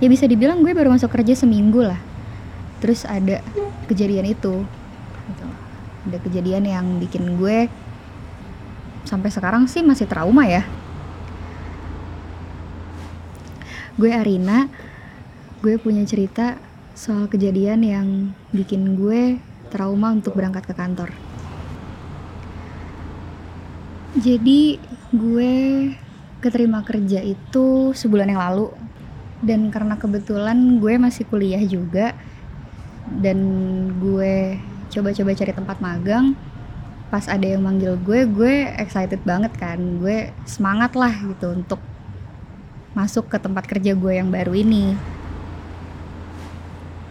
ya bisa dibilang gue baru masuk kerja seminggu lah. Terus ada kejadian itu. Gitu. ada kejadian yang bikin gue sampai sekarang sih masih trauma ya. Gue Arina gue punya cerita soal kejadian yang bikin gue trauma untuk berangkat ke kantor. Jadi gue keterima kerja itu sebulan yang lalu dan karena kebetulan gue masih kuliah juga dan gue coba-coba cari tempat magang pas ada yang manggil gue gue excited banget kan. Gue semangat lah gitu untuk masuk ke tempat kerja gue yang baru ini.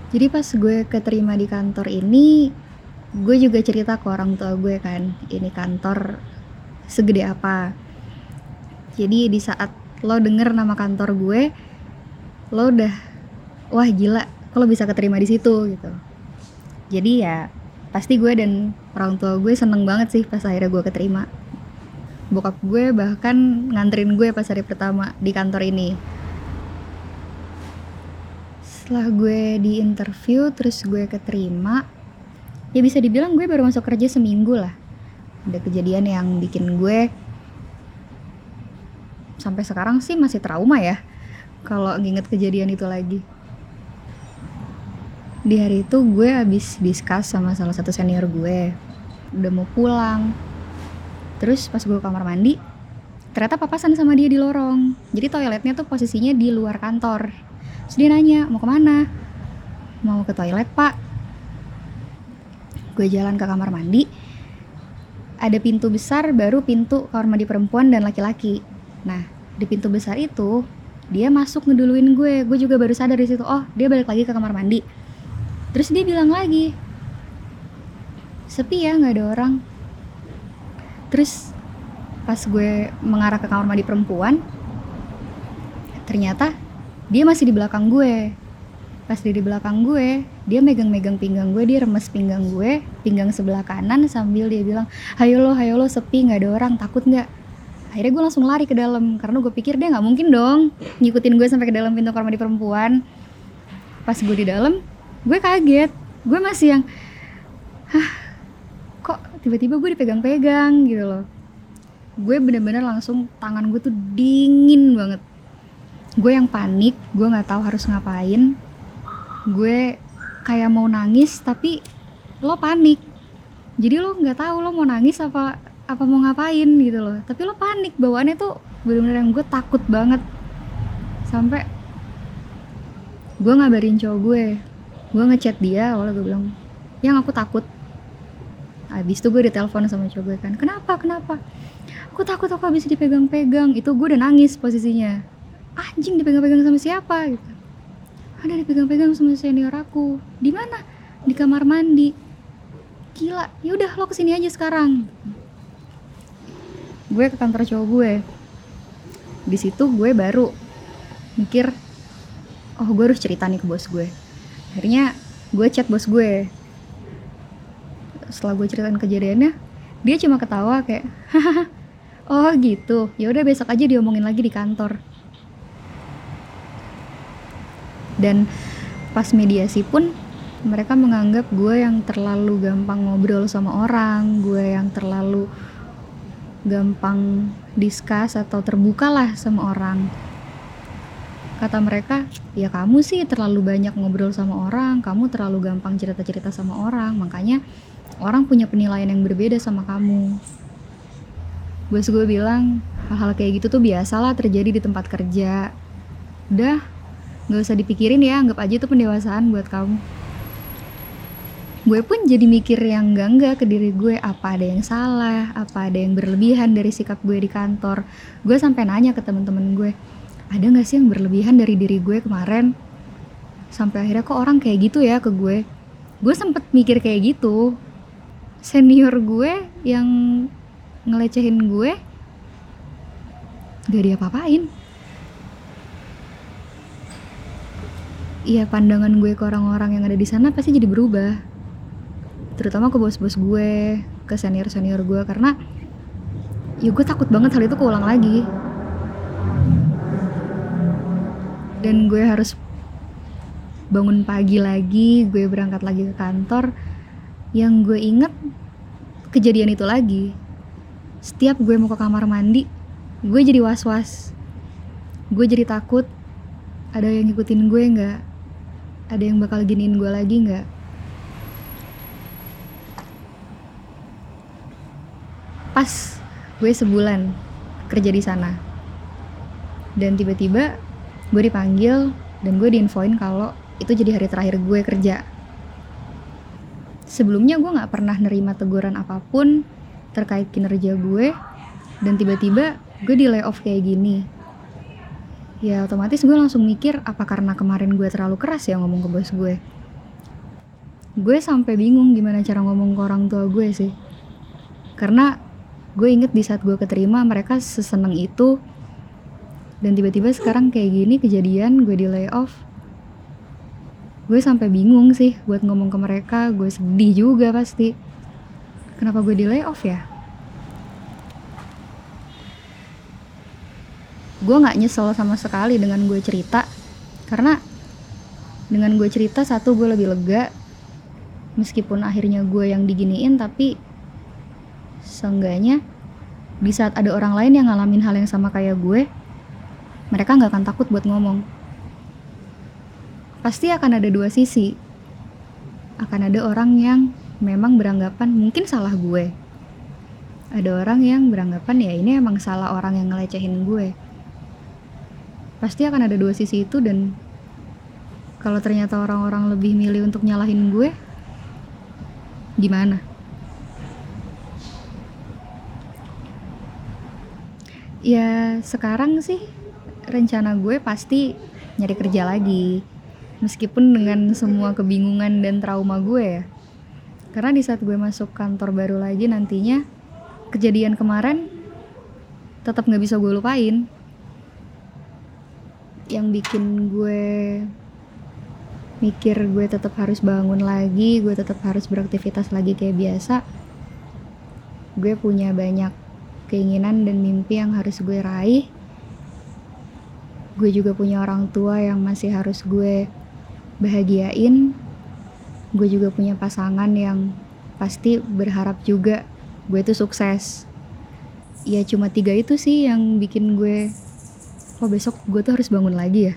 Jadi pas gue keterima di kantor ini gue juga cerita ke orang tua gue kan ini kantor segede apa. Jadi di saat lo denger nama kantor gue lo udah wah gila kalau bisa keterima di situ gitu. Jadi ya pasti gue dan orang tua gue seneng banget sih pas akhirnya gue keterima. Bokap gue bahkan nganterin gue pas hari pertama di kantor ini. Setelah gue di interview terus gue keterima ya bisa dibilang gue baru masuk kerja seminggu lah. Ada kejadian yang bikin gue sampai sekarang sih masih trauma ya kalau nginget kejadian itu lagi. Di hari itu gue habis diskus sama salah satu senior gue. Udah mau pulang. Terus pas gue ke kamar mandi ternyata papasan sama dia di lorong. Jadi toiletnya tuh posisinya di luar kantor. Terus dia nanya mau ke mana? Mau ke toilet pak. Gue jalan ke kamar mandi. Ada pintu besar baru pintu kamar mandi perempuan dan laki-laki. Nah di pintu besar itu dia masuk ngeduluin gue. Gue juga baru sadar di situ oh dia balik lagi ke kamar mandi. Terus dia bilang lagi sepi ya nggak ada orang. Terus pas gue mengarah ke kamar mandi perempuan ternyata dia masih di belakang gue. Pas dia di belakang gue dia megang-megang pinggang gue dia remes pinggang gue pinggang sebelah kanan sambil dia bilang hayo lo hayo lo sepi nggak ada orang takut nggak akhirnya gue langsung lari ke dalam karena gue pikir dia nggak mungkin dong ngikutin gue sampai ke dalam pintu kamar mandi perempuan. Pas gue di dalam gue kaget. Gue masih yang hah kok tiba-tiba gue dipegang-pegang? Gitu loh. Gue bener-bener langsung tangan gue tuh dingin banget. Gue yang panik gue nggak tahu harus ngapain. Gue kayak mau nangis tapi lo panik. Jadi lo nggak tahu lo mau nangis apa apa mau ngapain gitu loh. Tapi lo panik bawaannya tuh bener-bener yang gue takut banget. Sampai gue ngabarin cowok gue. Gue ngechat dia awalnya gue bilang yang aku takut. Habis itu gue ditelepon sama cowok gue kan kenapa kenapa? Aku takut aku habis dipegang-pegang. Itu gue udah nangis posisinya. Anjing dipegang-pegang sama siapa? Gitu. Ada dipegang-pegang sama senior aku. Di mana? Di kamar mandi. Gila ya udah lo ke sini aja sekarang gue ke kantor cowok gue. Di situ gue baru mikir oh gue harus cerita nih ke bos gue. Akhirnya gue chat bos gue. Setelah gue ceritain kejadiannya dia cuma ketawa kayak oh gitu. Ya udah besok aja diomongin lagi di kantor. Dan pas mediasi pun mereka menganggap gue yang terlalu gampang ngobrol sama orang gue yang terlalu gampang diskus atau terbuka lah sama orang. Kata mereka ya kamu sih terlalu banyak ngobrol sama orang kamu terlalu gampang cerita-cerita sama orang makanya orang punya penilaian yang berbeda sama kamu. Bos gue bilang hal-hal kayak gitu tuh biasalah terjadi di tempat kerja. Udah nggak usah dipikirin ya anggap aja itu pendewasaan buat kamu gue pun jadi mikir yang enggak enggak ke diri gue apa ada yang salah apa ada yang berlebihan dari sikap gue di kantor. Gue sampai nanya ke temen-temen gue ada nggak sih yang berlebihan dari diri gue kemarin? Sampai akhirnya kok orang kayak gitu ya ke gue. Gue sempet mikir kayak gitu. Senior gue yang ngelecehin gue gak diapa-apain. Iya pandangan gue ke orang-orang yang ada di sana pasti jadi berubah terutama ke bos-bos gue ke senior-senior gue karena ya gue takut banget hal itu keulang lagi. Dan gue harus bangun pagi lagi gue berangkat lagi ke kantor. Yang gue inget kejadian itu lagi. Setiap gue mau ke kamar mandi gue jadi was was gue jadi takut ada yang ngikutin gue nggak? Ada yang bakal giniin gue lagi nggak pas gue sebulan kerja di sana. Dan tiba-tiba gue dipanggil dan gue diinfoin kalau itu jadi hari terakhir gue kerja. Sebelumnya gue nggak pernah nerima teguran apa pun terkait kinerja gue dan tiba-tiba gue di layoff kayak gini. Ya otomatis gue langsung mikir apa karena kemarin gue terlalu keras ya ngomong ke bos gue? Gue sampai bingung gimana cara ngomong ke orang tua gue sih. Karena gue inget di saat gue keterima mereka seseneng itu. Dan tiba-tiba sekarang kayak gini kejadian gue di layoff. Gue sampai bingung sih buat ngomong ke mereka gue sedih juga pasti. Kenapa gue di layoff ya? Gue nggak nyesel sama sekali dengan gue cerita. Karena dengan gue cerita satu gue lebih lega. Meskipun akhirnya gue yang diginiin tapi seenggaknya di saat ada orang lain yang ngalamin hal yang sama kayak gue mereka nggak akan takut buat ngomong. Pasti akan ada dua sisi. Akan ada orang yang memang beranggapan mungkin salah gue. Ada orang yang beranggapan ya ini emang salah orang yang ngelecehin gue. Pasti akan ada dua sisi itu dan kalau ternyata orang-orang lebih milih untuk nyalahin gue gimana ya sekarang sih rencana gue pasti nyari kerja lagi. Meskipun dengan semua kebingungan dan trauma gue ya. Karena di saat gue masuk kantor baru lagi nantinya kejadian kemarin tetap nggak bisa gue lupain. Yang bikin gue mikir gue tetap harus bangun lagi gue tetap harus beraktivitas lagi kayak biasa gue punya banyak keinginan dan mimpi yang harus gue raih. Gue juga punya orang tua yang masih harus gue bahagiain. Gue juga punya pasangan yang pasti berharap juga gue tuh sukses. Ya cuma tiga itu sih yang bikin gue oh besok gue tuh harus bangun lagi ya